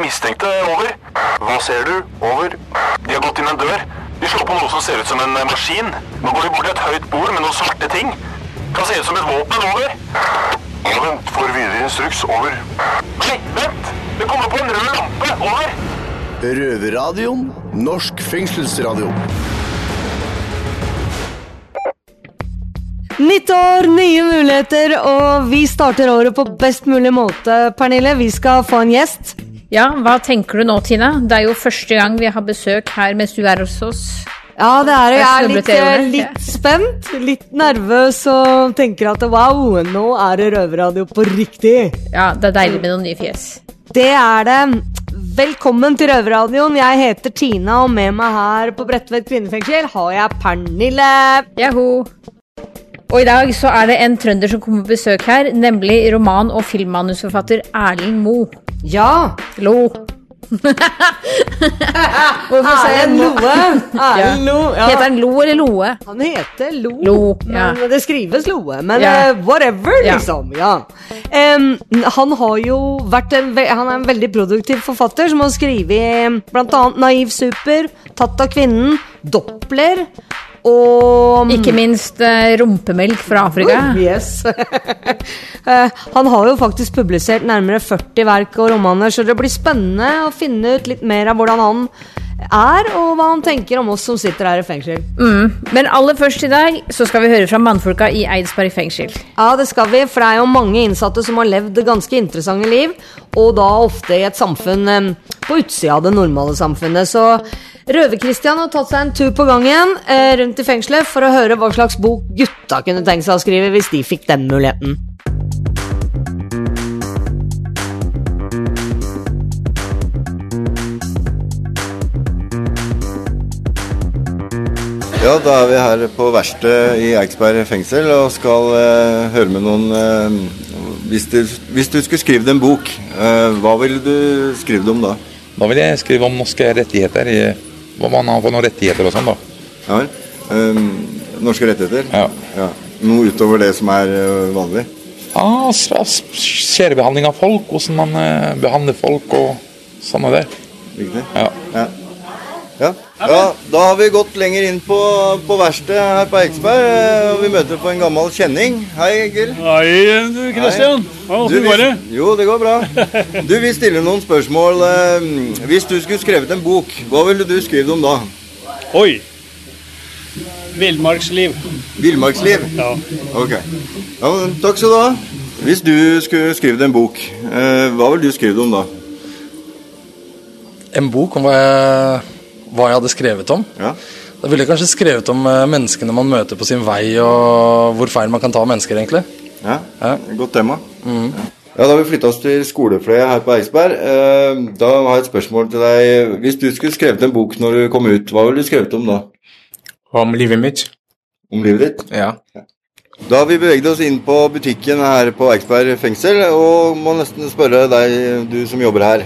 de mistenkte. Over. Hva ser du? Over. De har gått inn en dør. De slår på noe som ser ut som en maskin. Nå går de bort til et høyt bord med noen svarte ting. Kan se ut som et våpen. Over. Vent. Får videre instruks. Over. Nei, vent! Det kommer på en rød lampe. Over. Røverradioen. Norsk fengselsradio. Nytt år, nye muligheter, og vi starter året på best mulig måte. Pernille, vi skal få en gjest. Ja, hva tenker du nå, Tina? Det er jo første gang vi har besøk her mens du er hos oss. Ja, det er det. jeg. er litt, eh, litt spent, litt nervøs og tenker at wow, nå er det røverradio på riktig. Ja, det er deilig med noen nye fjes. Det er det. Velkommen til Røverradioen. Jeg heter Tina, og med meg her på Bredtvet kvinnefengsel har jeg Pernille. Jaho! Og i dag så er det en trønder som kommer på besøk her, nemlig roman- og filmmanusforfatter Erling Mo. Ja. Lo. Hvorfor sier jeg Loe. Ja. Lo, Ja. Heter han Lo eller Loe? Han heter Lo, Lo, ja. men det skrives Loe. Men eh, whatever, liksom. Ja. Em, han har jo vært en, han er en veldig produktiv forfatter som har skrevet annet Naiv super, Tatt av kvinnen, Doppler og Ikke minst uh, rumpemelk fra Afrika. Uh, yes. uh, han har jo faktisk publisert nærmere 40 verk og romaner, så det blir spennende å finne ut litt mer av hvordan han er, og hva han tenker om oss som sitter her i fengsel. Mm. Men aller først i dag så skal vi høre fra mannfolka i Eidsberg fengsel. Ja, det skal vi, for det er jo mange innsatte som har levd ganske interessante liv, og da ofte i et samfunn eh, på utsida av det normale samfunnet. Så Røver-Christian har tatt seg en tur på gangen eh, rundt i fengselet for å høre hva slags bok gutta kunne tenkt seg å skrive hvis de fikk den muligheten. Ja, da er vi her på verkstedet i Eiksberg fengsel og skal eh, høre med noen eh, hvis, du, hvis du skulle skrevet en bok, eh, hva ville du skrevet om da? Da vil jeg skrive om norske rettigheter, i, hva man har for noen rettigheter og sånn da. Ja. Eh, norske rettigheter? Ja. Noe utover det som er eh, vanlig? Ja, s- Skjærebehandling av folk, hvordan man eh, behandler folk og sånne der. Riktig? Ja. Ja. Ja. ja, da har vi gått lenger inn på, på verkstedet her på Eiksberg, og vi møter på en gammel kjenning. Hei, Egil. Hei, du Kristian. Du, Åssen går det? Jo, det går bra. Du, vi stiller noen spørsmål. eh, Hvis du skulle skrevet en bok, hva ville du skrevet om da? Oi. Villmarksliv. Villmarksliv? Ja. Ok. Ja, takk skal du ha. Hvis du skulle skrevet en bok, eh, hva ville du skrevet om da? en bok om hva jeg, hva jeg hadde skrevet om. Ja. Da ville jeg kanskje skrevet om eh, menneskene man møter på sin vei, og hvor feil man kan ta mennesker, egentlig. Ja, Ja. Godt tema. Ja. Ja, Da har vi flytta oss til skolefløya her på Eidsberg. Eh, Da har jeg et spørsmål til deg. Hvis du skulle skrevet en bok når du kom ut, hva ville du skrevet om da? Om livet mitt? Om livet ditt? Ja. Da har vi beveget oss inn på butikken her på Eiksberg fengsel, og må nesten spørre deg, du som jobber her.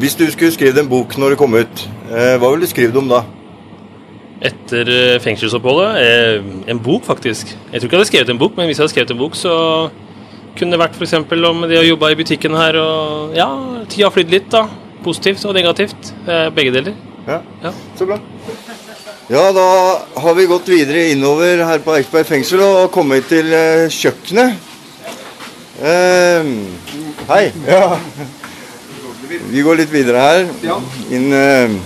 Hvis du skulle skrevet en bok når du kom ut, eh, hva ville du skrevet om da? Etter eh, fengselsoppholdet? Eh, en bok, faktisk. Jeg tror ikke jeg hadde skrevet en bok, men hvis jeg hadde skrevet en bok, så kunne det vært f.eks. om det å jobbe i butikken her og Ja, tida har flydd litt, da. Positivt og negativt. Eh, begge deler. Ja, Ja. så bra. Ja, da har vi gått videre innover her på Eiksberg fengsel og kommet til kjøkkenet. Eh, hei. Ja. Vi går litt videre her. Inn eh,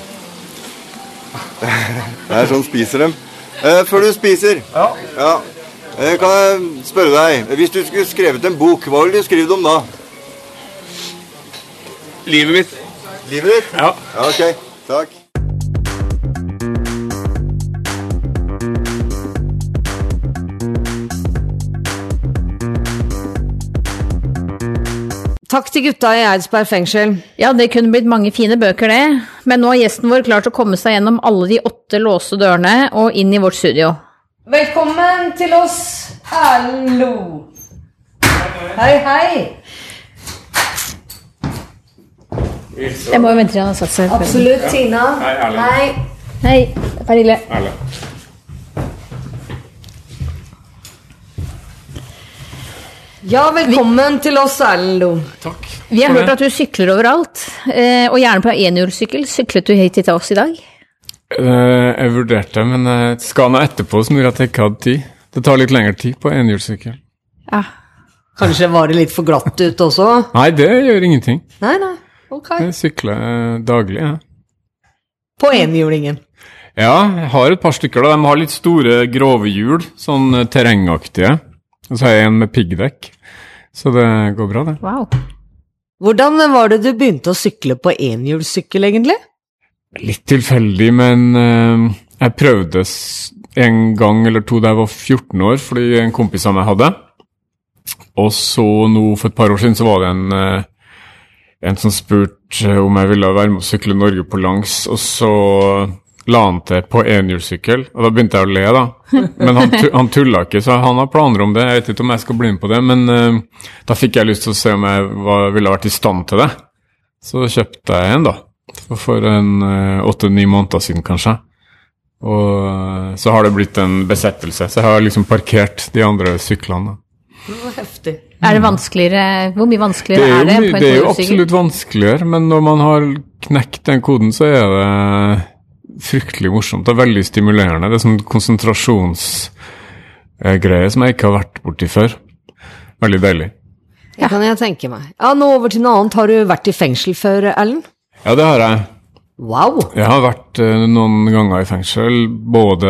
Det er sånn spiser dem. Eh, før du spiser ja. Eh, Kan jeg spørre deg, hvis du skulle skrevet en bok, hva ville du skrevet om da? Livet mitt? Livet ditt? Ja. Ja, ok. Takk. Takk til gutta i Eidsberg fengsel. Ja, det kunne blitt mange fine bøker, det. Men nå har gjesten vår klart å komme seg gjennom alle de åtte låste dørene og inn i vårt studio. Velkommen til oss, Erlend Lo. Hei, hei. Jeg må jo vente til han har satt seg. Absolutt, Tina. Hei, Erlend. Hei. Hei, Pernille. Erlend. Ja, velkommen til oss, Erlend Loe. Vi har hørt at du sykler overalt, eh, og gjerne på enhjulssykkel. Syklet du hit til oss i dag? Eh, jeg vurderte, men jeg skal nå etterpå som gjorde at jeg ikke hadde tid. Det tar litt lengre tid på enhjulssykkel. Ja. Kanskje var det litt for glatt ut også? Nei, det gjør ingenting. Nei, nei. Ok. Jeg sykler eh, daglig, jeg. På enhjulingen. Ja, jeg har et par stykker. da. De har litt store, grove hjul, sånn eh, terrengaktige. Og så har jeg en med piggdekk. Så det går bra, det. Wow. Hvordan var det du begynte å sykle på enhjulssykkel, egentlig? Litt tilfeldig, men uh, jeg prøvde en gang eller to da jeg var 14 år, fordi en kompis av meg hadde. Og så nå for et par år siden så var det en, uh, en som spurte om jeg ville være med å sykle Norge på langs, og så la han til på enhjulssykkel, og da begynte jeg å le, da. Men han, han tulla ikke, så han har planer om det. Jeg vet ikke om jeg skal bli med på det, men uh, da fikk jeg lyst til å se om jeg var, ville vært i stand til det. Så kjøpte jeg en, da. For- en åtte-ni måneder siden, kanskje. Og eh, så har det blitt en besettelse, så jeg har liksom parkert de andre syklene. Det var heftig. Er det vanskeligere Hvor mye vanskeligere er, er det, jo, på my- en det er jo absolutt vanskeligere, men når man har knekt den koden, så er det fryktelig morsomt og veldig stimulerende. Det er sånn konsentrasjonsgreie som jeg ikke har vært borti før. Veldig deilig. Det kan jeg tenke meg. Ja, Nå over til noe annet. Har du vært i fengsel før, Erlend? Ja, det har jeg. Wow. Jeg har vært eh, noen ganger i fengsel, både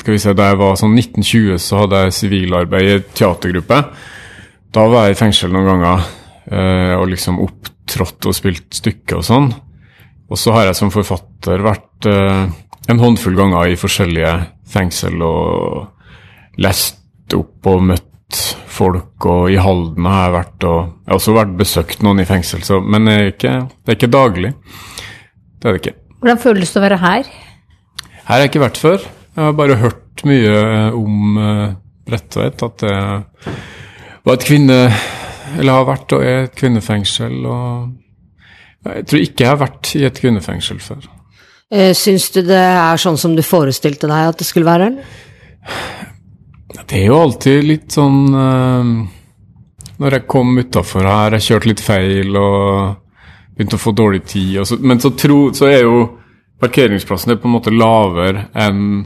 skal vi se, Da jeg var sånn 1920, så hadde jeg sivilarbeid i teatergruppe. Da var jeg i fengsel noen ganger eh, og liksom opptrådte og spilt stykker og sånn. Og så har jeg som forfatter vært eh, en håndfull ganger i forskjellige fengsel og lest opp og møtt folk, og i Halden har jeg vært, og jeg har også vært besøkt noen i fengsel, så, men det er, ikke, det er ikke daglig. Det er det ikke. Hvordan føles det å være her? Her har jeg ikke vært før. Jeg har bare hørt mye om uh, Bredtveit, at det var et kvinne... Eller har vært og er et kvinnefengsel, og jeg tror ikke jeg har vært i et kvinnefengsel før. Eh, Syns du det er sånn som du forestilte deg at det skulle være? Det er jo alltid litt sånn eh, Når jeg kom utafor her, jeg kjørte litt feil og begynte å få dårlig tid, så, men så, tro, så er jo parkeringsplassen er på en måte lavere enn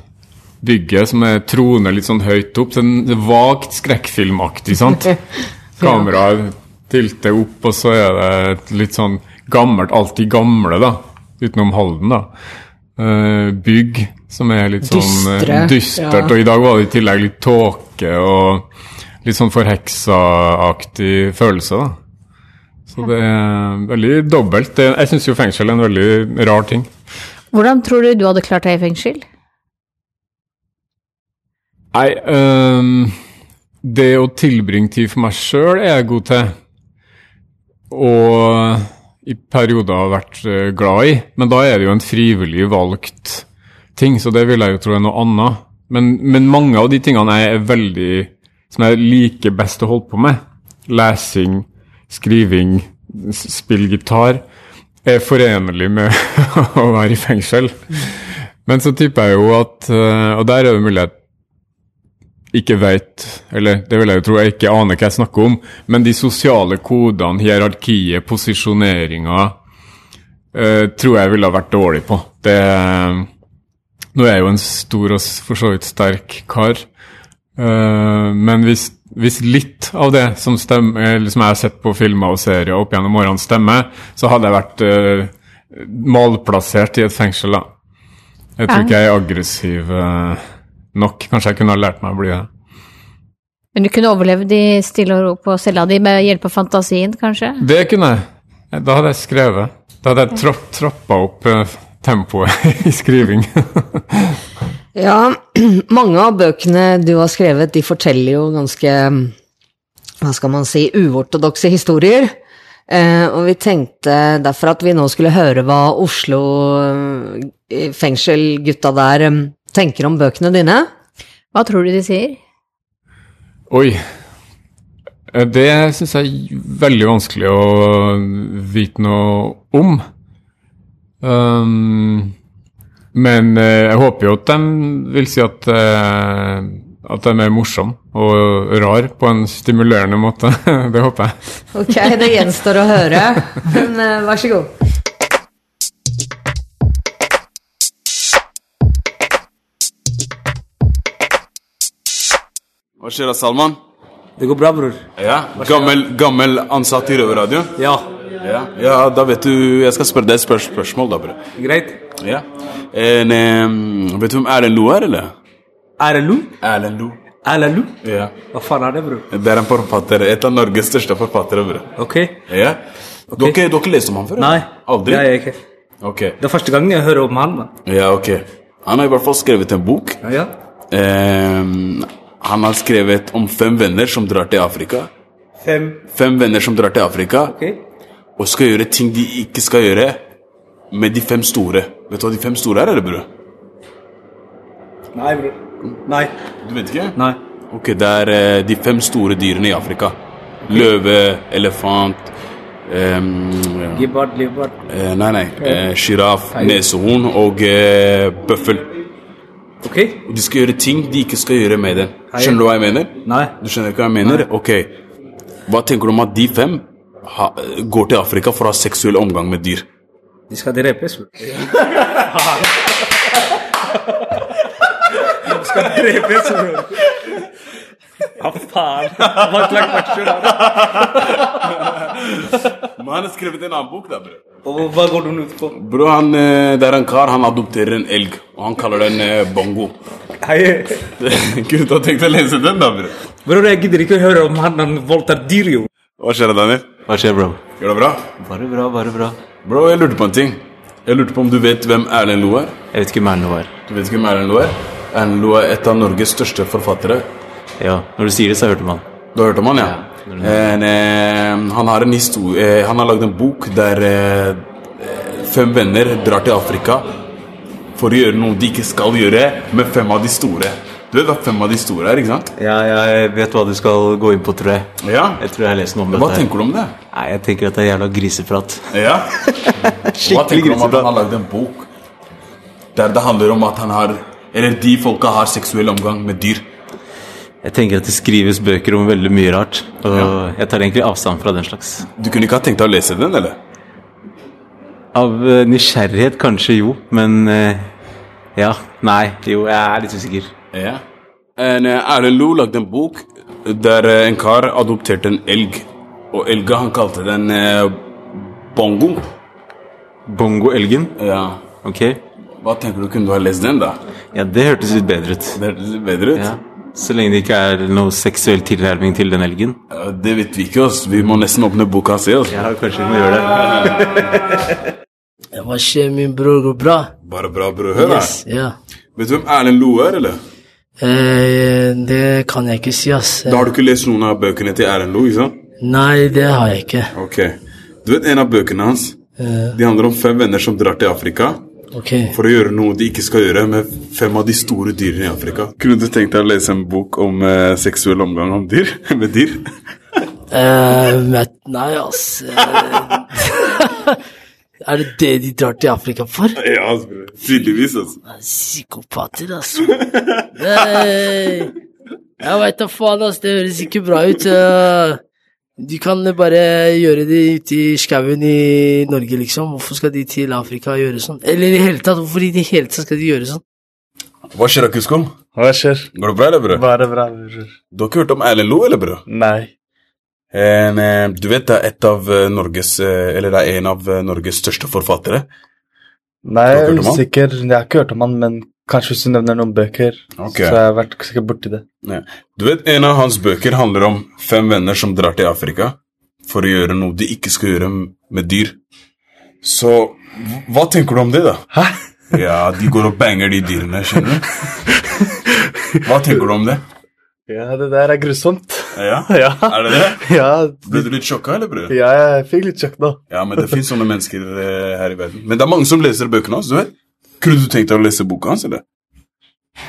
bygget, som er troende litt sånn høyt opp. Det er vagt skrekkfilmaktig, sant? Kameraet tilter opp, og så er det litt sånn gammelt, alltid gamle, da, utenom Halden, da. Eh, bygg som er litt sånn eh, Dystre, dystert, ja. og i dag var det i tillegg litt tåke og litt sånn forheksa-aktig følelse, da. Så det er veldig dobbelt. Jeg syns jo fengsel er en veldig rar ting. Hvordan tror du du hadde klart deg i fengsel? Nei, øhm, det å tilbringe tid for meg sjøl er jeg god til. Og i perioder har vært øh, glad i. Men da er det jo en frivillig valgt ting, så det vil jeg jo tro er noe annet. Men, men mange av de tingene jeg er veldig Som jeg liker best å holde på med, lesing, skriving, spille gitar, er forenlig med å være i fengsel. Men så tipper jeg jo at øh, Og der er det mulig at ikke vet, eller det vil jeg jo tro, jeg ikke aner hva jeg snakker om, men de sosiale kodene, hierarkiet, posisjoneringa, eh, tror jeg ville ha vært dårlig på. Det, nå er jeg jo en stor og for så vidt sterk kar, eh, men hvis, hvis litt av det som, stemmer, eller som jeg har sett på filmer og serier opp gjennom årene stemmer, så hadde jeg vært eh, malplassert i et fengsel, da. Jeg tror ikke jeg er aggressiv eh, nok. Kanskje jeg kunne ha lært meg å bli det. Men du kunne overlevd i stille og ro på cella di med hjelp av fantasien, kanskje? Det kunne jeg. Da hadde jeg skrevet. Da hadde jeg tropp, troppa opp eh, tempoet i skriving. Ja, mange av bøkene du har skrevet, de forteller jo ganske, hva skal man si, uortodokse historier. Eh, og vi tenkte derfor at vi nå skulle høre hva Oslo eh, fengsel-gutta der eh, tenker om bøkene dine. Hva tror du de sier? Oi. Eh, Det syns jeg er veldig vanskelig å vite noe om. Um, men eh, jeg håper jo at de vil si at, eh, at de er morsomme og rar på en stimulerende måte. det håper jeg. Ok, det gjenstår å høre. Men vær så god. Hva skjer da, Salman? Det går bra, bror. Ja, Gammel, gammel ansatt i Røverradioen? Ja. ja. Ja, da vet du Jeg skal spørre deg et spørs spørsmål, da, bror. Greit. Ja. En, um, vet du hvem Erlend Lo er, eller? Erlend Lo? Erlend Lo. Erlend Lo? Ja. Hva faen er det, bror? Det er en forfatter. Et av Norges største forfattere, bror. Ok. Ja. Du, har ikke, lest om han før? Nei. Aldri? Jeg ikke. Ok. Det er første gangen jeg hører om han. da. Ja, ok. Han har i hvert fall skrevet en bok. Ja, ja. Em, han har skrevet om fem venner som drar til Afrika. Fem. Fem venner som drar til Afrika Ok. og skal gjøre ting de ikke skal gjøre med de fem store. Vet du hva de fem store er, eller, bror? Nei, bror. Nei. Du vet ikke? Nei. Ok, det er eh, de fem store dyrene i Afrika. Løve, elefant Um. Gibbard, leopard eh, Nei, nei. Eh, Sjiraff, neshorn og eh, bøffel. Ok. Og De skal gjøre ting de ikke skal gjøre med den. Skjønner du hva jeg mener? Nei. Du skjønner ikke hva jeg mener? Ok. Hva tenker du om at de fem ha, går til Afrika for å ha seksuell omgang med dyr? De skal drepes. De skal drepes, bror. Hva faen? Hva slags versjon er det? Men han har skrevet en annen bok, da, bror. Og hva går den ut på? Bro, han, eh, det er en kar, han adopterer en elg, og han kaller den eh, bongo. Kunne du ha tenkt å lese den, da, bror? Bror, jeg gidder ikke å høre om han, han voldtar dyr, jo. Hva skjer da, Daniel? Hva skjer, bro? Gjør det bra? Bare bra, bare bra. Bro, jeg lurte på en ting. Jeg lurte på om du vet hvem Erlend Loe er? Jeg vet ikke hvem Erlend Loe er. Du vet ikke hvem Erlend Loe er? Erlend Loe er et av Norges største forfattere. Ja, når du sier det, så har jeg hørt om han. Du har hørt om han, ja? En, eh, han har en historie eh, Han har lagd en bok der eh, fem venner drar til Afrika for å gjøre noe de ikke skal gjøre, med fem av de store. Du vet hva fem av de store er, ikke sant? Ja, jeg vet hva du skal gå inn på, tror jeg. Ja? Jeg tror jeg har lest noe om Hva dette. Hva tenker du om det? Nei, Jeg tenker at det er jævla griseprat. Ja? Hva tenker du om at han har lagd en bok der det handler om at han har Eller de folka har seksuell omgang med dyr? Jeg tenker at det skrives bøker om veldig mye rart, og jeg tar egentlig avstand fra den slags. Du kunne ikke ha tenkt deg å lese den, eller? Av eh, nysgjerrighet kanskje jo, men eh, ja, nei, jo, jeg er litt usikker. Ja. Eh, Erlend Lo lagde en bok der en kar adopterte en elg. Og elga han kalte den Bongo. Bongo-elgen? Ja. Ok. Hva tenker du, kunne du ha lest den, da? Ja, det hørtes litt bedre ut. Det hørtes litt bedre ut? Ja. Så lenge det ikke er noe seksuell tilnærming til den elgen. Ja, det vet vi ikke, ass. Vi må nesten åpne boka og se, ass. Ja, kanskje vi må gjøre det. Hva skjer, min bror? Går bra? Bare bra, bror. Hør her. Yes, ja. Vet du hvem Erlend Loe er, eller? Eh, det kan jeg ikke si, ass. Da har du ikke lest noen av bøkene til Erlend Loe, ikke sant? Nei, det har jeg ikke. Ok. Du vet en av bøkene hans? Eh, De handler om fem venner som drar til Afrika ok. for å gjøre noe de ikke skal gjøre med fem av de store dyrene i Afrika. Kunne du tenkt deg å lese en bok om eh, seksuell omgang om dyr? med dyr? uh, men, nei, ass. Eh, er det det de drar til Afrika for? Ja, altså, tydeligvis, altså. Psykopater, altså. Nei. Jeg veit da faen, ass. Det høres ikke bra ut. Eh, De kan bare gjøre det ute i skauen i Norge, liksom. Hvorfor skal de til Afrika og gjøre sånn? Eller i det hele tatt, hvorfor i det hele tatt skal de gjøre sånn? Hva skjer, Akuskom? Hva skjer? Går det bra, eller, bror? Bare bra, bror. Du har ikke hørt om Erlend Loe, eller, bror? Nei. En, eh, du vet det er et av eh, Norges eh, Eller det er en av Norges største forfattere. Nei, Du jeg er usikker. Jeg har ikke hørt om han, men kanskje hvis du nevner noen bøker, okay. så har jeg vært sikkert borti det. Ja. Du vet, En av hans bøker handler om fem venner som drar til Afrika for å gjøre noe de ikke skal gjøre med dyr. Så hva tenker du om det, da? Hæ? Ja, de går og banger de dyrene, skjønner du? Hva tenker du om det? Ja, det der er grusomt. Ja? Ja. Er det det? Ja, Ble du litt sjokka, eller, bror? ja jeg fikk litt sjokk nå. Ja, men det fins sånne mennesker eh, her i verden. Men det er mange som leser bøkene hans, du vet. Kunne du tenkt deg å lese boka hans, eller?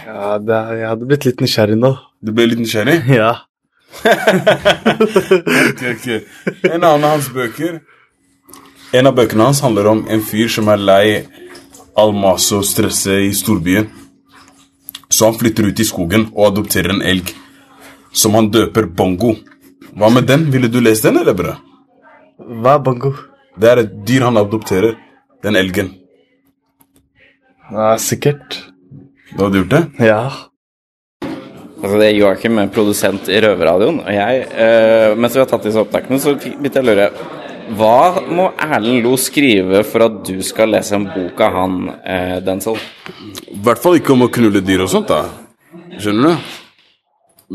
Ja, det, er- jeg hadde blitt litt nysgjerrig nå. Du ble litt nysgjerrig? Ja. ok, ok. En annen av hans bøker En av bøkene hans handler om en fyr som er lei all maset og stresset i storbyen. Så han flytter ut i skogen og adopterer en elg, som han døper Bongo. Hva med den? Ville du lest den, eller, brød? Hva er bongo? Det er et dyr han adopterer. Den elgen. Ja, sikkert. Du hadde gjort det? Ja. Altså det er Joakim, er produsent i Røverradioen. Og jeg, eh, mens vi har tatt disse opptakene, så begynte jeg å lure Hva må Erlend Lo skrive for at du skal lese en bok av han, eh, Denzel? I hvert fall ikke om å knulle dyr og sånt, da. Skjønner du?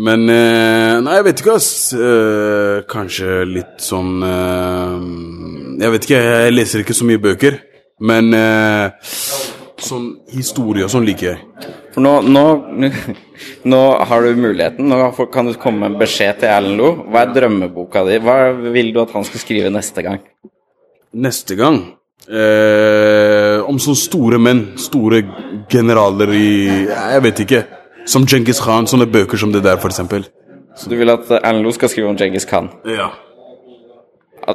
Men eh, Nei, jeg vet ikke, ass. Eh, kanskje litt sånn eh, Jeg vet ikke, jeg leser ikke så mye bøker. Men eh, sånn historie og sånn liker jeg. For nå, nå, nå har du muligheten. Nå kan du komme med en beskjed til Erlend Lo. Hva er drømmeboka di? Hva vil du at han skal skrive neste gang? Neste gang eh, Om sånne store menn. Store generaler i Jeg vet ikke. Som Djengis Khan. Sånne bøker som det der, eksempel. Så du vil at Erlend Lo skal skrive om Djengis Khan? Ja.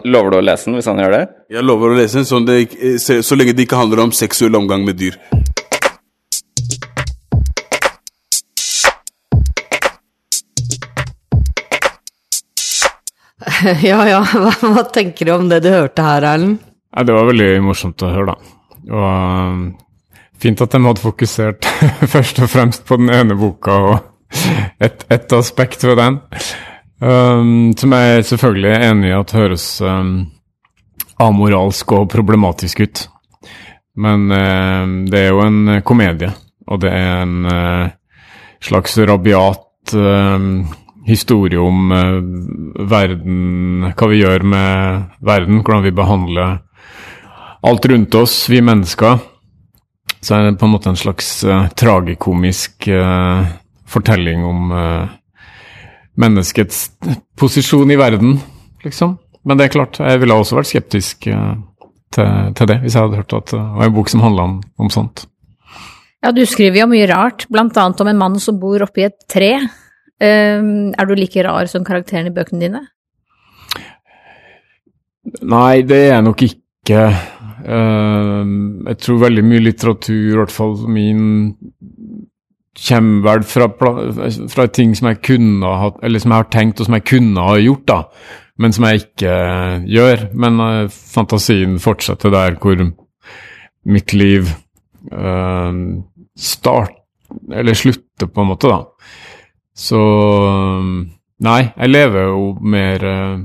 Lover du å lese den hvis han gjør det? Jeg lover å lese den sånn det, så, så lenge det ikke handler om seksuell omgang med dyr. ja ja, hva, hva tenker du om det du hørte her, Erlend? Ja, det var veldig morsomt å høre, da. Og um, fint at de hadde fokusert først og fremst på den ene boka og ett et aspekt ved den. Um, som jeg selvfølgelig er enig i at høres um, amoralsk og problematisk ut. Men uh, det er jo en komedie, og det er en uh, slags rabiat uh, historie om uh, verden, hva vi gjør med verden, hvordan vi behandler alt rundt oss, vi mennesker. Så er det på en måte en slags tragikomisk fortelling om menneskets posisjon i verden, liksom. Men det er klart, jeg ville også vært skeptisk uh, til, til det, hvis jeg hadde hørt at det var en bok som handla om, om sånt. Ja, du skriver jo mye rart, blant annet om en mann som bor oppi et tre. Um, er du like rar som karakteren i bøkene dine? Nei, det er jeg nok ikke. Uh, jeg tror veldig mye litteratur, i hvert fall min, kommer vel fra, fra ting som jeg kunne ha eller som jeg har tenkt og som jeg kunne ha gjort, da. Men som jeg ikke eh, gjør. Men uh, fantasien fortsetter der hvor mitt liv uh, start, eller slutter, på en måte, da. Så Nei, jeg lever jo mer eh,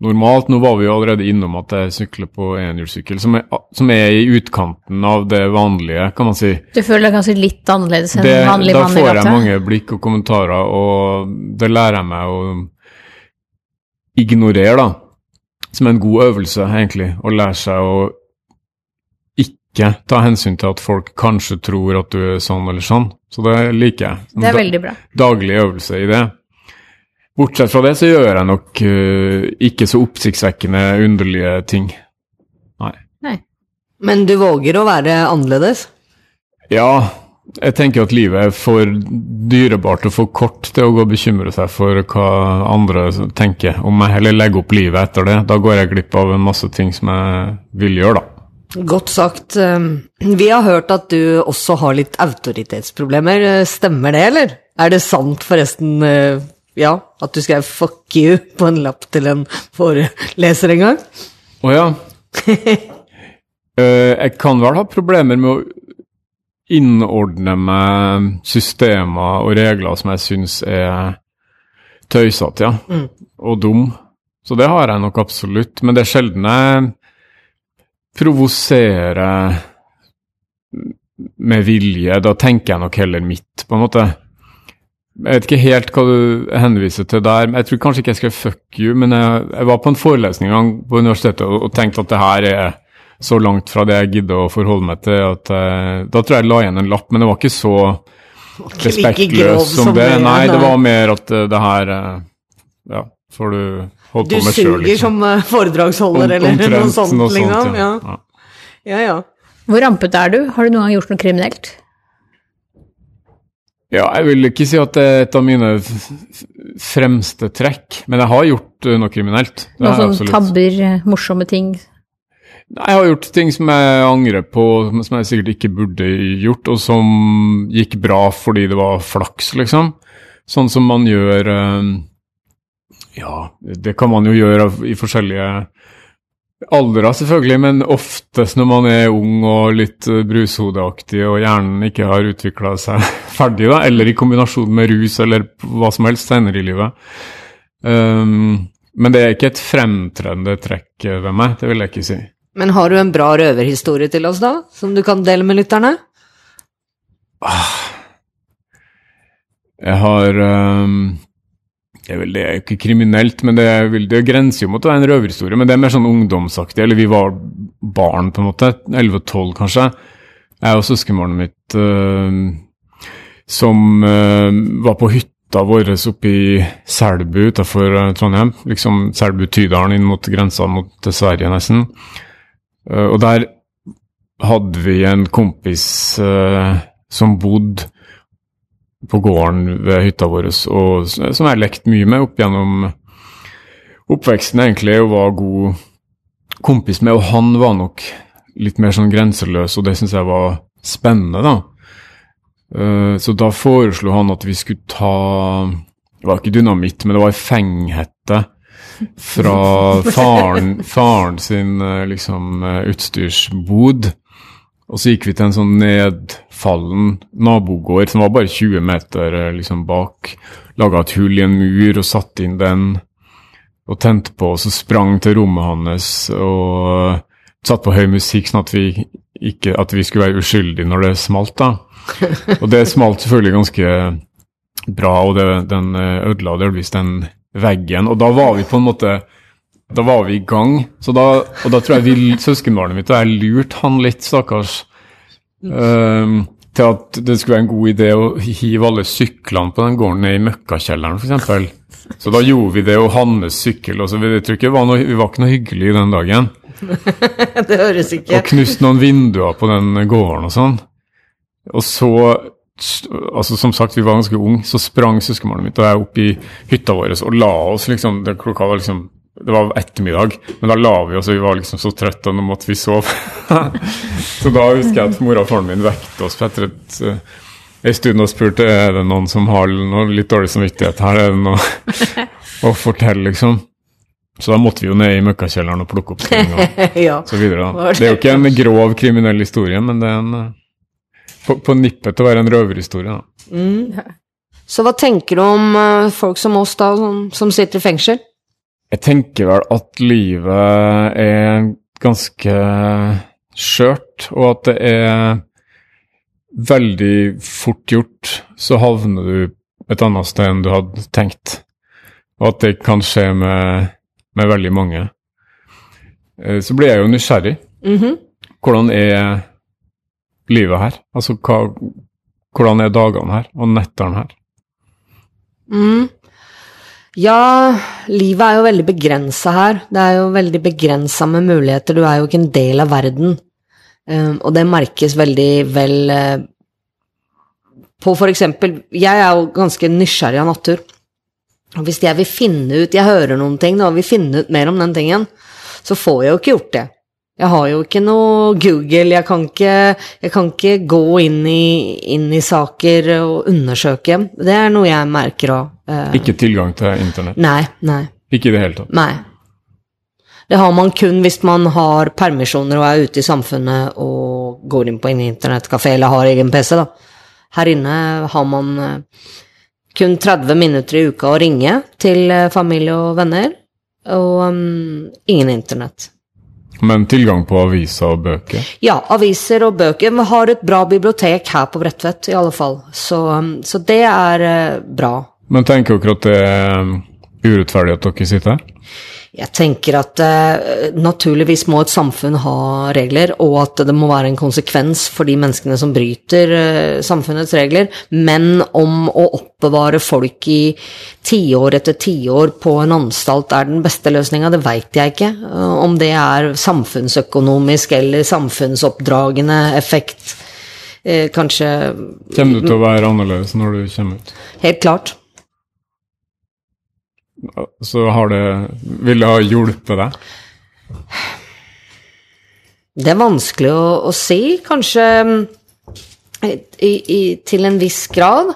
normalt. Nå var vi jo allerede innom at jeg sykler på enhjulssykkel, som, som er i utkanten av det vanlige, kan man si. Du føler deg kanskje litt annerledes enn Det, en vanlig da mann i får jeg mange blikk og kommentarer, og det lærer jeg meg å ignorere, da. Som en god øvelse, egentlig. Å lære seg å ikke ta hensyn til at folk kanskje tror at du er sånn eller sånn. Så det liker jeg. Det er veldig bra. Daglig øvelse i det. Bortsett fra det så gjør jeg nok uh, ikke så oppsiktsvekkende underlige ting. Nei. Men du våger å være annerledes? Ja, jeg tenker at livet er for dyrebart og for kort til å gå og bekymre seg for hva andre tenker om meg, eller legge opp livet etter det. Da går jeg glipp av en masse ting som jeg vil gjøre, da. Godt sagt. Um, Vi har hørt at du også har litt autoritetsproblemer. Stemmer det, eller? Er det sant, forresten, uh, ja, at du skrev 'fuck you' på en lapp til en foreleser en gang? Å ja. uh, jeg kan vel ha problemer med å innordne meg systemer og regler som jeg syns er tøysete, ja. Mm. Og dum. Så det har jeg nok absolutt. Men det er sjelden jeg provoserer med vilje. Da tenker jeg nok heller mitt, på en måte. Jeg vet ikke helt hva du henviser til der. men Jeg tror kanskje ikke jeg skrev 'fuck you', men jeg, jeg var på en forelesning en gang på universitetet og, og tenkte at det her er så langt fra det jeg gidder å forholde meg til at uh, Da tror jeg jeg la igjen en lapp, men det var ikke så ikke like som, som det. det, Nei, det var mer at uh, det her uh, Ja, får du holde Du på med sjøl, suger liksom. som foredragsholder, Om- eller noe sånt, noe sånt, liksom? ja. Ja. ja, ja. Hvor rampete er du? Har du noen gang gjort noe kriminelt? Ja, jeg vil ikke si at det er et av mine fremste trekk, men jeg har gjort eh, noe kriminelt. Noen sånne tabber, eh, morsomme ting? Nei, Jeg har gjort ting som jeg angrer på, som jeg sikkert ikke burde gjort, og som gikk bra fordi det var flaks, liksom. Sånn som man gjør eh, Ja, det kan man jo gjøre i forskjellige aldre, selvfølgelig, men oftest når man er ung og litt brushodeaktig og hjernen ikke har utvikla seg ferdig, da, eller i kombinasjon med rus eller hva som helst senere i livet. Um, men det er ikke et fremtredende trekk ved meg, det vil jeg ikke si. Men har du en bra røverhistorie til oss, da? Som du kan dele med lytterne? Jeg har um, det, er vel, det jo ikke kriminelt, men det, vel- det grenser jo mot å være en røverhistorie. Men det er mer sånn ungdomsaktig. Eller vi var barn, på en måte. 11 og 12, kanskje. Jeg og søskenbarnet mitt øh, som øh, var på hytta vår oppe i Selbu utafor Trondheim. Liksom Selbu-Tydalen inn mot grensa mot Sverige, nesten. Uh, og der hadde vi en kompis øh, som bodde på gården ved hytta vår, og som jeg har lekt mye med opp gjennom oppveksten, egentlig, og var god kompis med. Og han var nok litt mer sånn grenseløs, og det syns jeg var spennende, da. Eh, Så da foreslo han at vi skulle ta Det var ikke dynamitt, men det var ei fenghette fra faren, faren sin eh, liksom eh, utstyrsbod. Og så gikk vi til en sånn nedfallen nabogård som var bare 20 meter eh, liksom bak. Laga et hull i en mur og satte inn den. Og tente på, og så sprang til rommet hans og satt på høy musikk, sånn at vi, ikke, at vi skulle være uskyldige når det smalt. da. Og det smalt selvfølgelig ganske bra, og det, den eh, ødela delvis den veggen. Og da var vi på en måte da var vi i gang. Så da, og da tror jeg vi, søskenbarnet mitt og jeg lurte han litt, stakkars, um, til at det skulle være en god idé å hive alle syklene på den gården ned i møkkakjelleren, f.eks. Så da gjorde vi det, og hans sykkel og så. Jeg tror ikke var noe, vi var ikke noe hyggelig den dagen. det høres ikke Og knuste noen vinduer på den gården og sånn. Og så, altså som sagt, vi var ganske unge, så sprang søskenbarnet mitt og jeg opp i hytta vår og la oss liksom, klokka var liksom, det var ettermiddag, men da la vi oss, og vi var liksom så trøtte, og nå måtte vi sove. så da husker jeg at mora og faren min vekte oss etter et, uh, en stund og spurte er det noen som har noe litt dårlig samvittighet her, er det noe å fortelle, liksom. Så da måtte vi jo ned i møkkakjelleren og plukke opp ting og Ja. så videre. Da. Det- er jo ikke en grov kriminell historie, men det er en eh, på, på nippet til å være en røverhistorie. Da. Mm. Så hva tenker du om eh, folk som oss, da, som, som sitter i fengsel? Jeg tenker vel at livet er ganske skjørt, og at det er veldig fort gjort, så havner du et annet sted enn du hadde tenkt. Og at det kan skje med, med veldig mange. Eh, Så blir jeg jo nysgjerrig. Mhm. Hvordan er livet her? Altså, hva, hvordan er dagene her, og nettene her? Mm. Ja, livet er jo veldig begrensa her. Det er jo veldig begrensa med muligheter. Du er jo ikke en del av verden. Um, og det merkes veldig vel eh, på for eksempel Jeg er jo ganske nysgjerrig av natur. Og hvis jeg vil finne ut Jeg hører noen ting og vil finne ut mer om den tingen, så får jeg jo ikke gjort det. Jeg har jo ikke noe Google, jeg kan ikke, jeg kan ikke gå inn i, inn i saker og undersøke. Det er noe jeg merker òg. Ikke tilgang til internett? Nei, nei. Ikke i det hele tatt? Nei. Det har man kun hvis man har permisjoner og er ute i samfunnet og går inn på en internettkafé eller har egen PC, da. Her inne har man eh, kun 30 minutter i uka å ringe til eh, familie og venner, og um, ingen internett. Men tilgang på aviser og bøker? Ja, aviser og bøker. Vi har et bra bibliotek her på Bredtvet, i alle fall. Så, mm, så det er eh, bra. Men tenker dere at det er urettferdig at dere sitter her? Jeg tenker at eh, naturligvis må et samfunn ha regler, og at det må være en konsekvens for de menneskene som bryter eh, samfunnets regler, men om å oppbevare folk i tiår etter tiår på en anstalt er den beste løsninga, det veit jeg ikke. Eh, om det er samfunnsøkonomisk eller samfunnsoppdragende effekt. Eh, kanskje Kommer du til å være annerledes når du kommer ut? Helt klart. Så har det Vil det ha hjulpet deg? Det er vanskelig å, å si, kanskje mm, i, i, til en viss grad.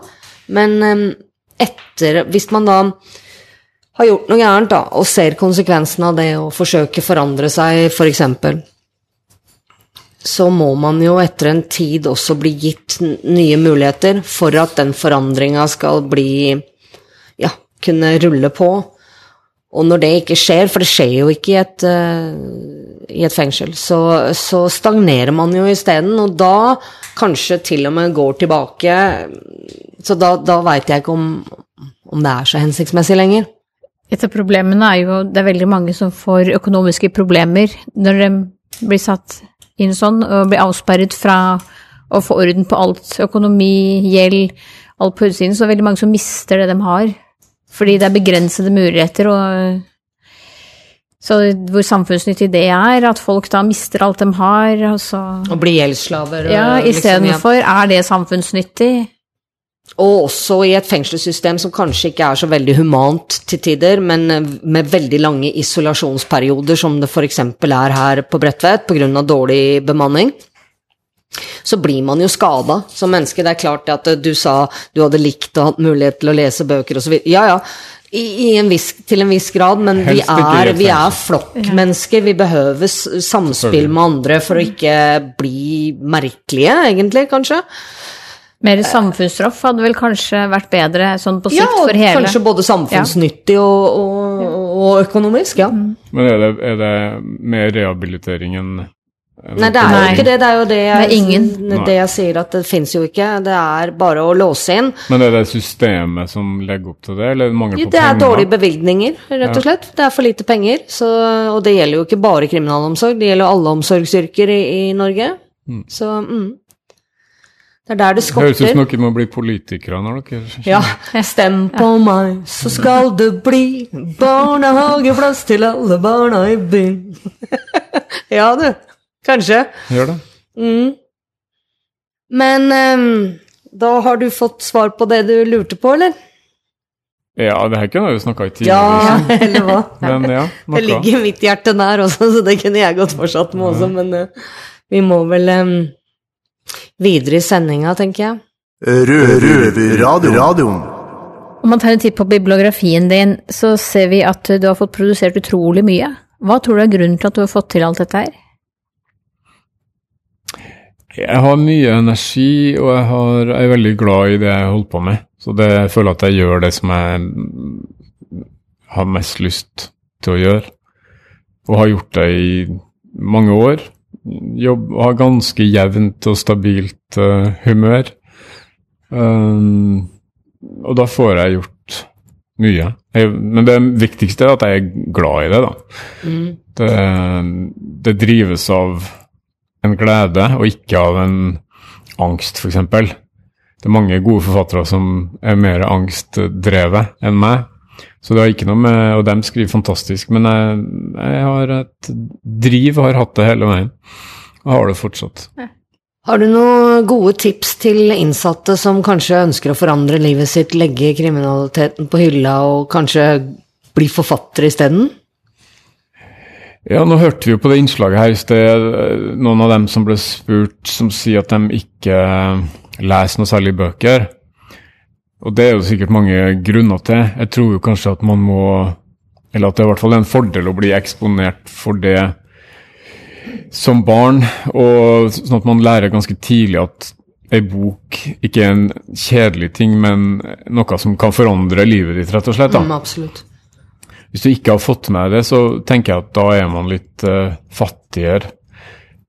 Men mm, etter Hvis man da har gjort noe gærent, da, og ser konsekvensen av det og forsøker forandre seg, f.eks., for eksempel, så må man jo etter en tid også bli gitt nye muligheter for at den forandringa skal bli Ja, kunne rulle på. Og når det ikke skjer, for det skjer jo ikke i et, uh, i et fengsel, så, så stagnerer man jo isteden, og da kanskje til og med går tilbake. Så da, da veit jeg ikke om, om det er så hensiktsmessig lenger. Et av problemene er jo det er veldig mange som får økonomiske problemer når de blir satt inn sånn og blir avsperret fra å få orden på alt. Økonomi, gjeld, alt på utsiden. Så det veldig mange som mister det de har. Fordi det er begrensede muligheter. Og så hvor samfunnsnyttig det er, at folk da mister alt de har. Og så Og blir gjeldsslaver. Ja, istedenfor, liksom, ja. er det samfunnsnyttig. Og også i et fengselssystem som kanskje ikke er så veldig humant til tider, men eh, med veldig lange isolasjonsperioder, som det f.eks. er her på Bredtvet pga. dårlig bemanning. Så blir man jo skada som menneske. Det er klart at eh, du sa du hadde likt og hatt mulighet til å lese bøker osv. Ja, ja. I, i en viss, til en viss grad, men vi er, vi er flokkmennesker. Vi behøver samspill med andre for å ikke bli merkelige, egentlig, kanskje. Mer samfunnsstraff hadde vel kanskje vært bedre sånn på sikt Ja, for hele Ja, kanskje både samfunnsnyttig og, og, og økonomisk, ja. Men er det, er det mer rehabilitering enn enn Nei, det er jo ikke det. Det er jo det jeg, Det er det jeg sier, at det fins jo ikke. Det er bare å låse inn. Men er det systemet som legger opp til det, eller mangel på penger? Det er penger? dårlige bevilgninger, rett og Ja. slett. Det er for lite penger. Så, og det gjelder jo ikke bare kriminalomsorg, det gjelder alle omsorgsyrker i, i Norge. Mm. Så mm. Det er der det Høres ut skorter. som dere må bli politikere når dere Ja, stem på meg, så skal det bli barnehageplass til alle barna i byen. ja, du. Kanskje. Gjør det. Mm. Men um, da har du fått svar på det du lurte på, eller? Ja, det her kunne vi jo snakka i tidligere. Ja, liksom. eller hva? Men ja, Det ligger mitt hjerte nær også, så det kunne jeg godt fortsatt med også, men uh, vi må vel um, videre i sendinga, tenker jeg. Røverradioen. Om man tar en titt på bibliografien din, så ser vi at du har fått produsert utrolig mye. Hva tror du er grunnen til at du har fått til alt dette her? Jeg har mye energi, og jeg, har, jeg er veldig glad i det jeg holder på med. Så det, jeg føler at jeg gjør det som jeg har mest lyst til å gjøre. Og har gjort det i mange år. Jobb, har ganske jevnt og stabilt uh, humør. Um, og da får jeg gjort mye. Jeg, men det viktigste er at jeg er glad i det, da. Mm. Det, det drives av en glede, og ikke av en angst, f.eks. Det er mange gode forfattere som er mer angstdrevet enn meg. Så det har ikke noe med Og de skriver fantastisk, men jeg, jeg har et driv, har hatt det hele veien. Og har det fortsatt. Har du noen gode tips til innsatte som kanskje ønsker å forandre livet sitt, legge kriminaliteten på hylla og kanskje bli forfatter isteden? Ja, nå hørte vi jo på det innslaget her i sted eh, noen av dem som ble spurt, som sier at de ikke leser noe særlig bøker. Og det er jo sikkert mange grunner til. Jeg tror jo kanskje at man må Eller at det er i hvert fall en fordel å bli eksponert for det som barn, og sånn at man lærer ganske tidlig at ei bok ikke er en kjedelig ting, men noe som kan forandre livet ditt, rett og slett. da. Mm, absolutt. Hvis du ikke har fått med det, så tenker jeg at da er man litt uh, fattigere.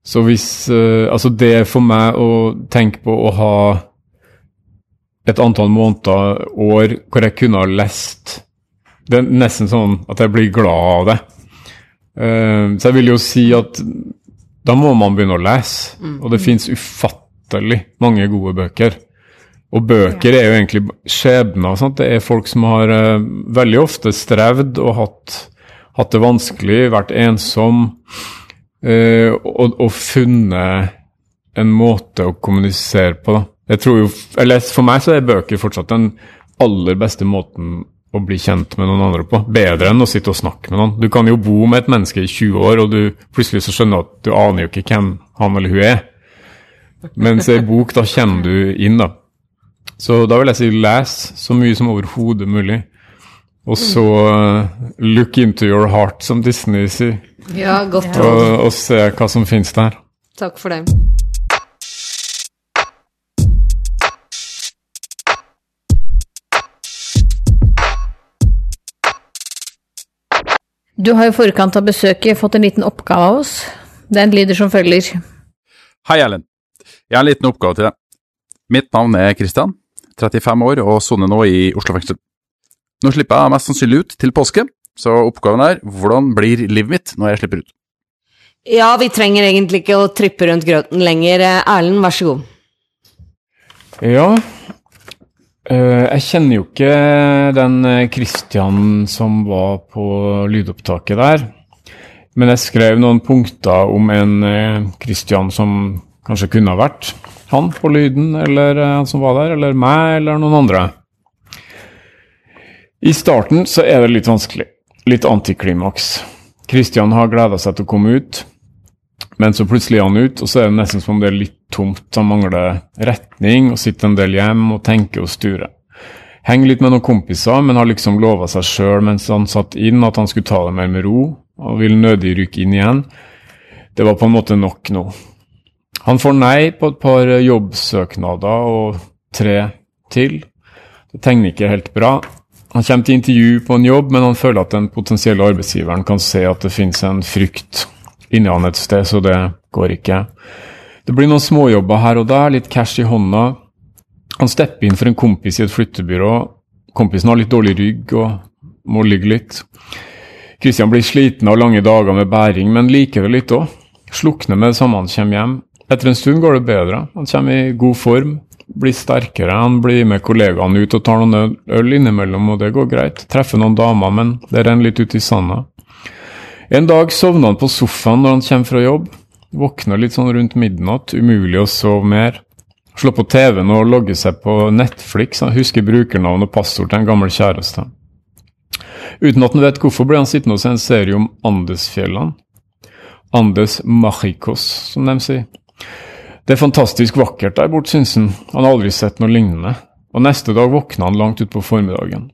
Så hvis uh, Altså, det for meg å tenke på å ha et antall måneder, år, hvor jeg kunne ha lest Det er nesten sånn at jeg blir glad av det. Uh, så jeg vil jo si at da må man begynne å lese. Mm. Og det fins ufattelig mange gode bøker. Og bøker er jo egentlig skjebner. Det er folk som har uh, veldig ofte strevd og hatt, hatt det vanskelig, vært ensom, uh, og, og funnet en måte å kommunisere på. Da. Jeg tror jo, eller For meg så er bøker fortsatt den aller beste måten å bli kjent med noen andre på. Bedre enn å sitte og snakke med noen. Du kan jo bo med et menneske i 20 år, og du plutselig så skjønner at du aner jo ikke hvem han eller hun er. Mens ei bok, da kjenner du inn, da. Så da vil jeg si les så mye som overhodet mulig. Og så uh, look into your heart, som Disney sier. Ja, godt Og, og se hva som finnes der. Takk for det. Du har i forkant av besøket fått en liten oppgave av oss. Den lyder som følger. Hei, Erlend. Jeg har en liten oppgave til deg. Mitt navn er Kristian, 35 år og soner nå i Oslo fengsel. Nå slipper jeg mest sannsynlig ut til påske, så oppgaven er hvordan blir livet mitt når jeg slipper ut? Ja, vi trenger egentlig ikke å trippe rundt grøten lenger. Erlend, vær så god. Ja. eh, jeg kjenner jo ikke den eh, Christian som var på lydopptaket der. Men jeg skrev noen punkter om en eh, Christian som kanskje kunne ha vært han på lyden, eller eh, han som var der, eller meg, eller noen andre. I starten så er det litt vanskelig. Litt antiklimaks. Kristian har gleda seg til å komme ut, men så plutselig er han ut, og så er det nesten som om det er litt tomt. Han mangler retning og sitter en del hjem og tenker og sturer. Henger litt med noen kompiser, men har liksom lova seg sjøl mens han satt inn at han skulle ta det mer med ro, og vil nødig rykke inn igjen. Det var på en måte nok nå. Han får nei på et par jobbsøknader og tre til. Det tegner ikke helt bra. Han kommer til intervju på en jobb, men han føler at den potensielle arbeidsgiveren kan se at det finnes en frykt inni han et sted, så det går ikke. Det blir noen småjobber her og der, litt cash i hånda. Han stepper inn for en kompis i et flyttebyrå. Kompisen har litt dårlig rygg og må ligge litt. Kristian blir sliten av lange dager med bæring, men liker det litt òg. Slukner med det samme han kommer hjem. Etter en stund går det bedre. Han kommer i god form, blir sterkere. Han blir med kollegaene ut og tar noen øl, innimellom, og det går greit. Treffer noen damer, men det renner litt ut i sanda. En dag sovner han på sofaen når han kommer fra jobb. Våkner litt sånn rundt midnatt, umulig å sove mer. Slår på TV-en og logger seg på Netflix. Han husker brukernavn og passord til en gammel kjæreste. Uten at han vet hvorfor, blir han sittende og se en serie om Andesfjellene. Andes Machicos, som de sier. Det er fantastisk vakkert der borte, syns han. Han har aldri sett noe lignende. Og neste dag våkner han langt utpå formiddagen.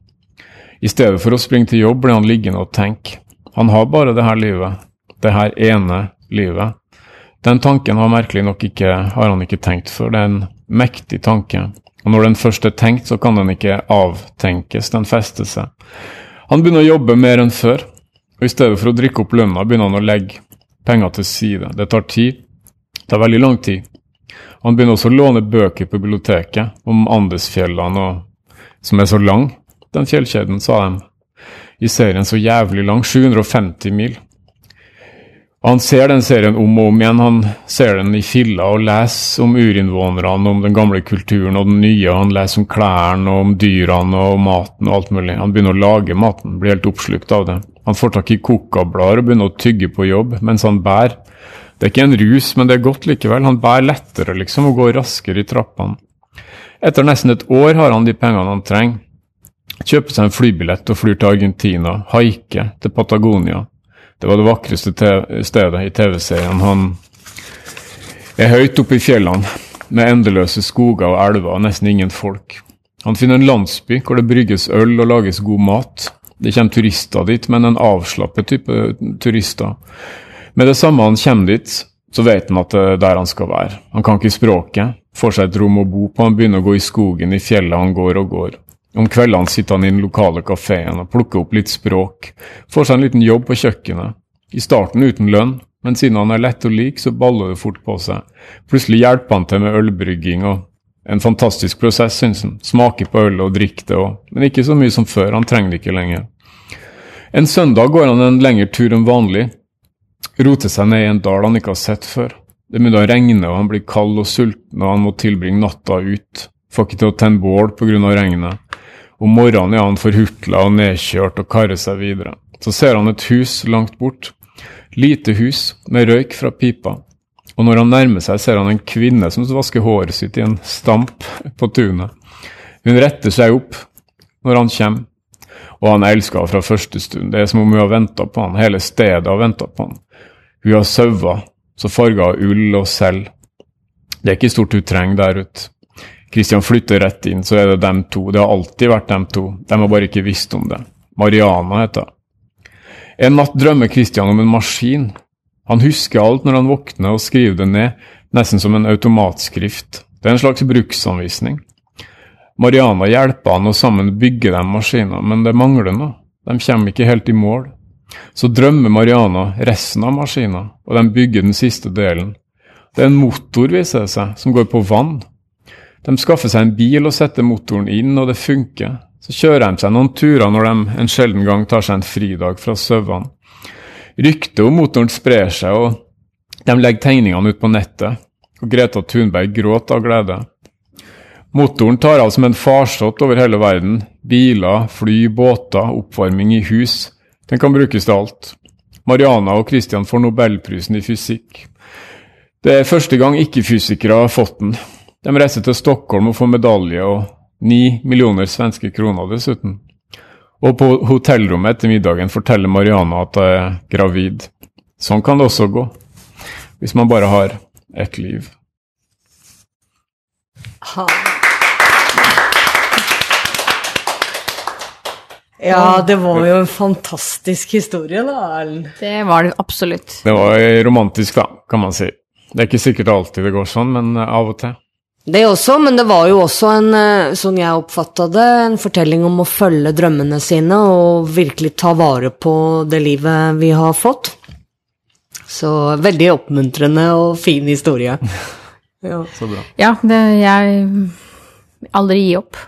I stedet for å springe til jobb, blir han liggende og tenke. Han har bare det her livet. Det her ene livet. Den tanken har merkelig nok ikke, har han ikke tenkt før. Det er en mektig tanke. Og når den først er tenkt, så kan den ikke avtenkes, den fester seg. Han begynner å jobbe mer enn før, og i stedet for å drikke opp lønna, begynner han å legge penger til side. Det tar tid. Tar veldig lang tid. Han begynner også å låne bøker på biblioteket om Andesfjellene, og, som er så lang, den fjellkjeden, sa de. I serien så jævlig lang, 750 mil. Og Han ser den serien om og om igjen. Han ser den i filler og leser om urinnvånerne, om den gamle kulturen og den nye. Han leser om klærne og om dyrene og maten og alt mulig. Han begynner å lage maten, blir helt oppslukt av det. Han får tak i kokablader og begynner å tygge på jobb mens han bærer. Det er ikke en rus, men det er godt likevel. Han bærer lettere, liksom, og går raskere i trappene. Etter nesten et år har han de pengene han trenger. Kjøper seg en flybillett og flyr til Argentina. Haiker til Patagonia. Det var det vakreste stedet i TV-serien. Han er høyt oppe i fjellene, med endeløse skoger og elver og nesten ingen folk. Han finner en landsby hvor det brygges øl og lages god mat. Det kommer turister dit, men en avslappet type turister. Med det samme han kommer dit, så vet han at det er der han skal være. Han kan ikke språket, får seg et rom å bo på, han begynner å gå i skogen, i fjellet han går og går. Om kveldene sitter han i den lokale kafeen og plukker opp litt språk, får seg en liten jobb på kjøkkenet. I starten uten lønn, men siden han er lett og lik, så baller det fort på seg. Plutselig hjelper han til med ølbrygging og en fantastisk prosess, synes han. Smaker på øl og drikker det òg, men ikke så mye som før, han trenger det ikke lenger. En søndag går han en lengre tur enn vanlig, roter seg ned i en dal han ikke har sett før. Det begynner å regne, og han blir kald og sulten, og han må tilbringe natta ut. Får ikke til å tenne bål pga. regnet. Om morgenen er han forhutla og nedkjørt og karer seg videre. Så ser han et hus langt bort. Lite hus med røyk fra pipa. Og når han nærmer seg, ser han en kvinne som vasker håret sitt i en stamp på tunet. Hun retter seg opp når han kommer, Og han elsker henne fra første stund. Det er som om hun har venta på han. Hele stedet har venta på han. Hun har sauer så farger av ull og selv. Det er ikke stort hun trenger der ute. Kristian flytter rett inn, så er det dem to. Det har alltid vært dem to. De har bare ikke visst om det. Mariana heter hun. En natt drømmer Kristian om en maskin. Han husker alt når han våkner og skriver det ned, nesten som en automatskrift. Det er en slags bruksanvisning. Mariana hjelper han, og sammen bygger de maskiner, men det mangler noe. De kommer ikke helt i mål. Så drømmer Mariana resten av maskinen, og de bygger den siste delen. Det er en motor, viser det seg, som går på vann. De skaffer seg en bil og setter motoren inn, og det funker. Så kjører de seg noen turer når de en sjelden gang tar seg en fridag fra sauene. Ryktet om motoren sprer seg, og de legger tegningene ut på nettet. Og Greta Thunberg gråter av glede. Motoren tar av som en farsott over hele verden. Biler, fly, båter, oppvarming i hus. Den kan brukes til alt. Mariana og Christian får nobelprisen i fysikk. Det er første gang ikke-fysikere har fått den. De reiser til Stockholm og får medalje, og ni millioner svenske kroner dessuten. Og på hotellrommet etter middagen forteller Mariana at hun er gravid. Sånn kan det også gå, hvis man bare har ett liv. Ha. Ja, det var jo en fantastisk historie, da, Erlend. Det var det absolutt. Det var romantisk, da, kan man si. Det er ikke sikkert alltid det går sånn, men eh, av og til. Det også, men det var jo også en, sånn jeg oppfatta det, en fortelling om å følge drømmene sine og virkelig ta vare på det livet vi har fått. Så veldig oppmuntrende og fin historie. Ja. Så bra. Ja, det, jeg aldri gi opp.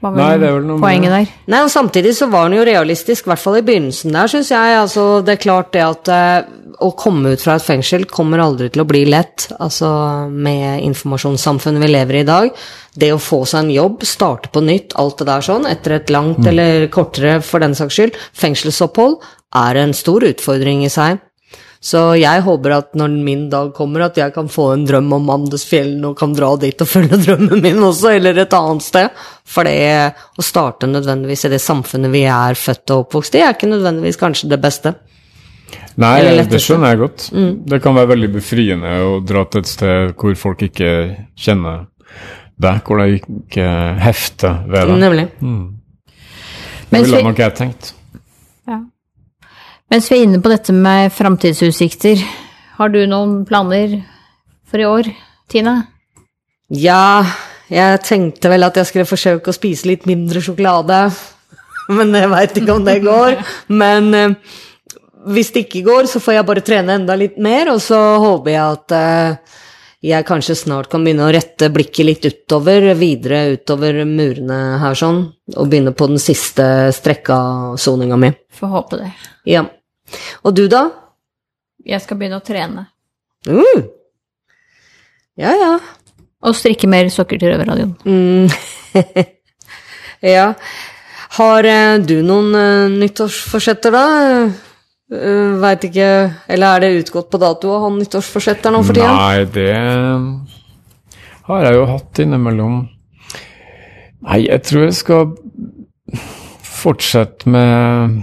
Var vel Nei, det er vel noe poenget der. Nei, og samtidig så var den jo realistisk, i hvert fall i begynnelsen der, syns jeg. Altså, det er klart det at eh, å komme ut fra et fengsel kommer aldri til å bli lett, altså med informasjonssamfunnet vi lever i i dag. Det å få seg en jobb, starte på nytt, alt det der sånn, etter et langt Mm. eller kortere, for den saks skyld, fengselsopphold, er en stor utfordring i seg. Så jeg håper at når min dag kommer, at jeg kan få en drøm om Andesfjellen og kan dra dit og følge drømmen min også, eller et annet sted. For det å starte nødvendigvis i det samfunnet vi er født og oppvokst i, er ikke nødvendigvis kanskje det beste. Nei, det skjønner jeg godt. Mm. Det kan være veldig befriende å dra til et sted hvor folk ikke kjenner deg, hvor det ikke hefter ved deg. Nemlig. Mm. Det ville nok jeg tenkt. Mens vi er inne på dette med framtidsutsikter, har du noen planer for i år, Tine? Ja, jeg tenkte vel at jeg skulle forsøke å spise litt mindre sjokolade. Men jeg veit ikke om det går. Men eh, hvis det ikke går, så får jeg bare trene enda litt mer, og så håper jeg at eh, jeg kanskje snart kan begynne å rette blikket litt utover, videre utover murene her sånn, og begynne på den siste strekka soninga mi. Får håpe det. Ja. Og du, da? Jeg skal begynne å trene. Mm. Ja, ja. Og strikke mer sokker til Røverradioen. Mm. ja. Har eh, du noen uh, nyttårsforsetter, da? Uh, Veit ikke Eller er det utgått på dato å ha nyttårsforsetter nå for tida? Nei, det har jeg jo hatt innimellom. Nei, jeg tror jeg skal fortsette med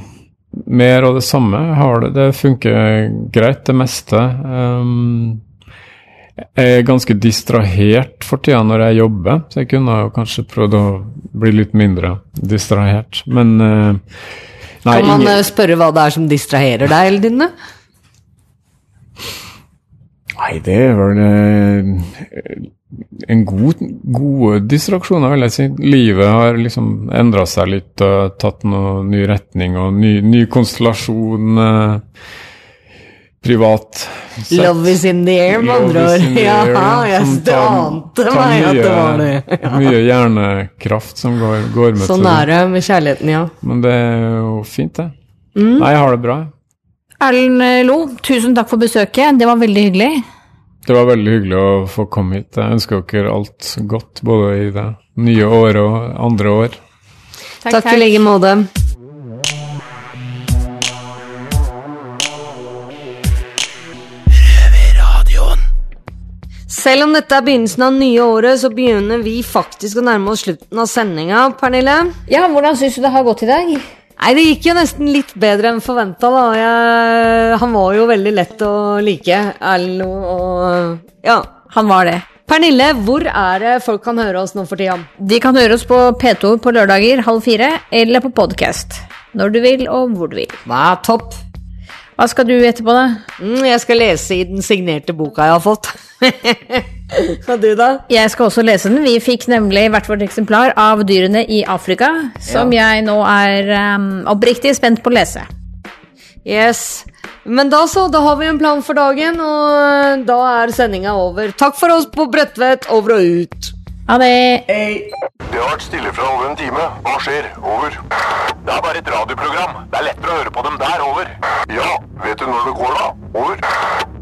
mer av det samme. Har det, det funker greit, det meste. Um, jeg er ganske distrahert for tida når jeg jobber, så jeg kunne jo kanskje prøvd å bli litt mindre distrahert. Men uh, nei, kan man ingen- eh, spørre hva det er som distraherer deg Eldine? Nei, det er vel eh, en god, gode distraksjoner, vil jeg si. Livet har liksom endra seg litt og tatt noen ny retning og ny, ny konstellasjon. uh, privat sett. Love is in the air, med andre ord. in Ja, jeg ante meg at det var det. Ja. Mye hjernekraft som går, går med Sånn til er det med kjærligheten, ja. Men det er jo fint, det. Mm. Nei, jeg har det bra. Erlend eh, Lo, tusen takk for besøket. Det var veldig hyggelig. Det var veldig hyggelig å få komme hit. Jeg ønsker dere alt godt, både i det nye året og andre år. Takk, i like måte. Selv om dette er begynnelsen av nye året, så begynner vi faktisk å nærme oss slutten av sendinga, Pernille. Ja, hvordan syns du det har gått i dag? Nei, det gikk jo nesten litt bedre enn forventa, da. Jeg, han var jo veldig lett å like, Erlend og ja. Han var det. Pernille, hvor er det folk kan høre oss nå for tida? De kan høre oss på P2 på lørdager halv fire, eller på podkast. Når du vil, og hvor du vil. Hva er topp? Hva skal du etterpå, da? Mm, jeg skal lese i den signerte boka jeg har fått. Og du, da? Jeg skal også lese den. Vi fikk nemlig hvert vårt eksemplar av Dyrene i Afrika, som jeg nå er um, oppriktig spent på å lese. Yes. Men da så, da har vi en plan for dagen, og da er sendinga over. Takk for oss på Bredtvet, over og ut. Ha det. Det har vært stille fra over en time. Hva skjer? Over. Det er bare et radioprogram. Det er lettere å høre på dem der. Over. Ja, vet du når det går, da? Over.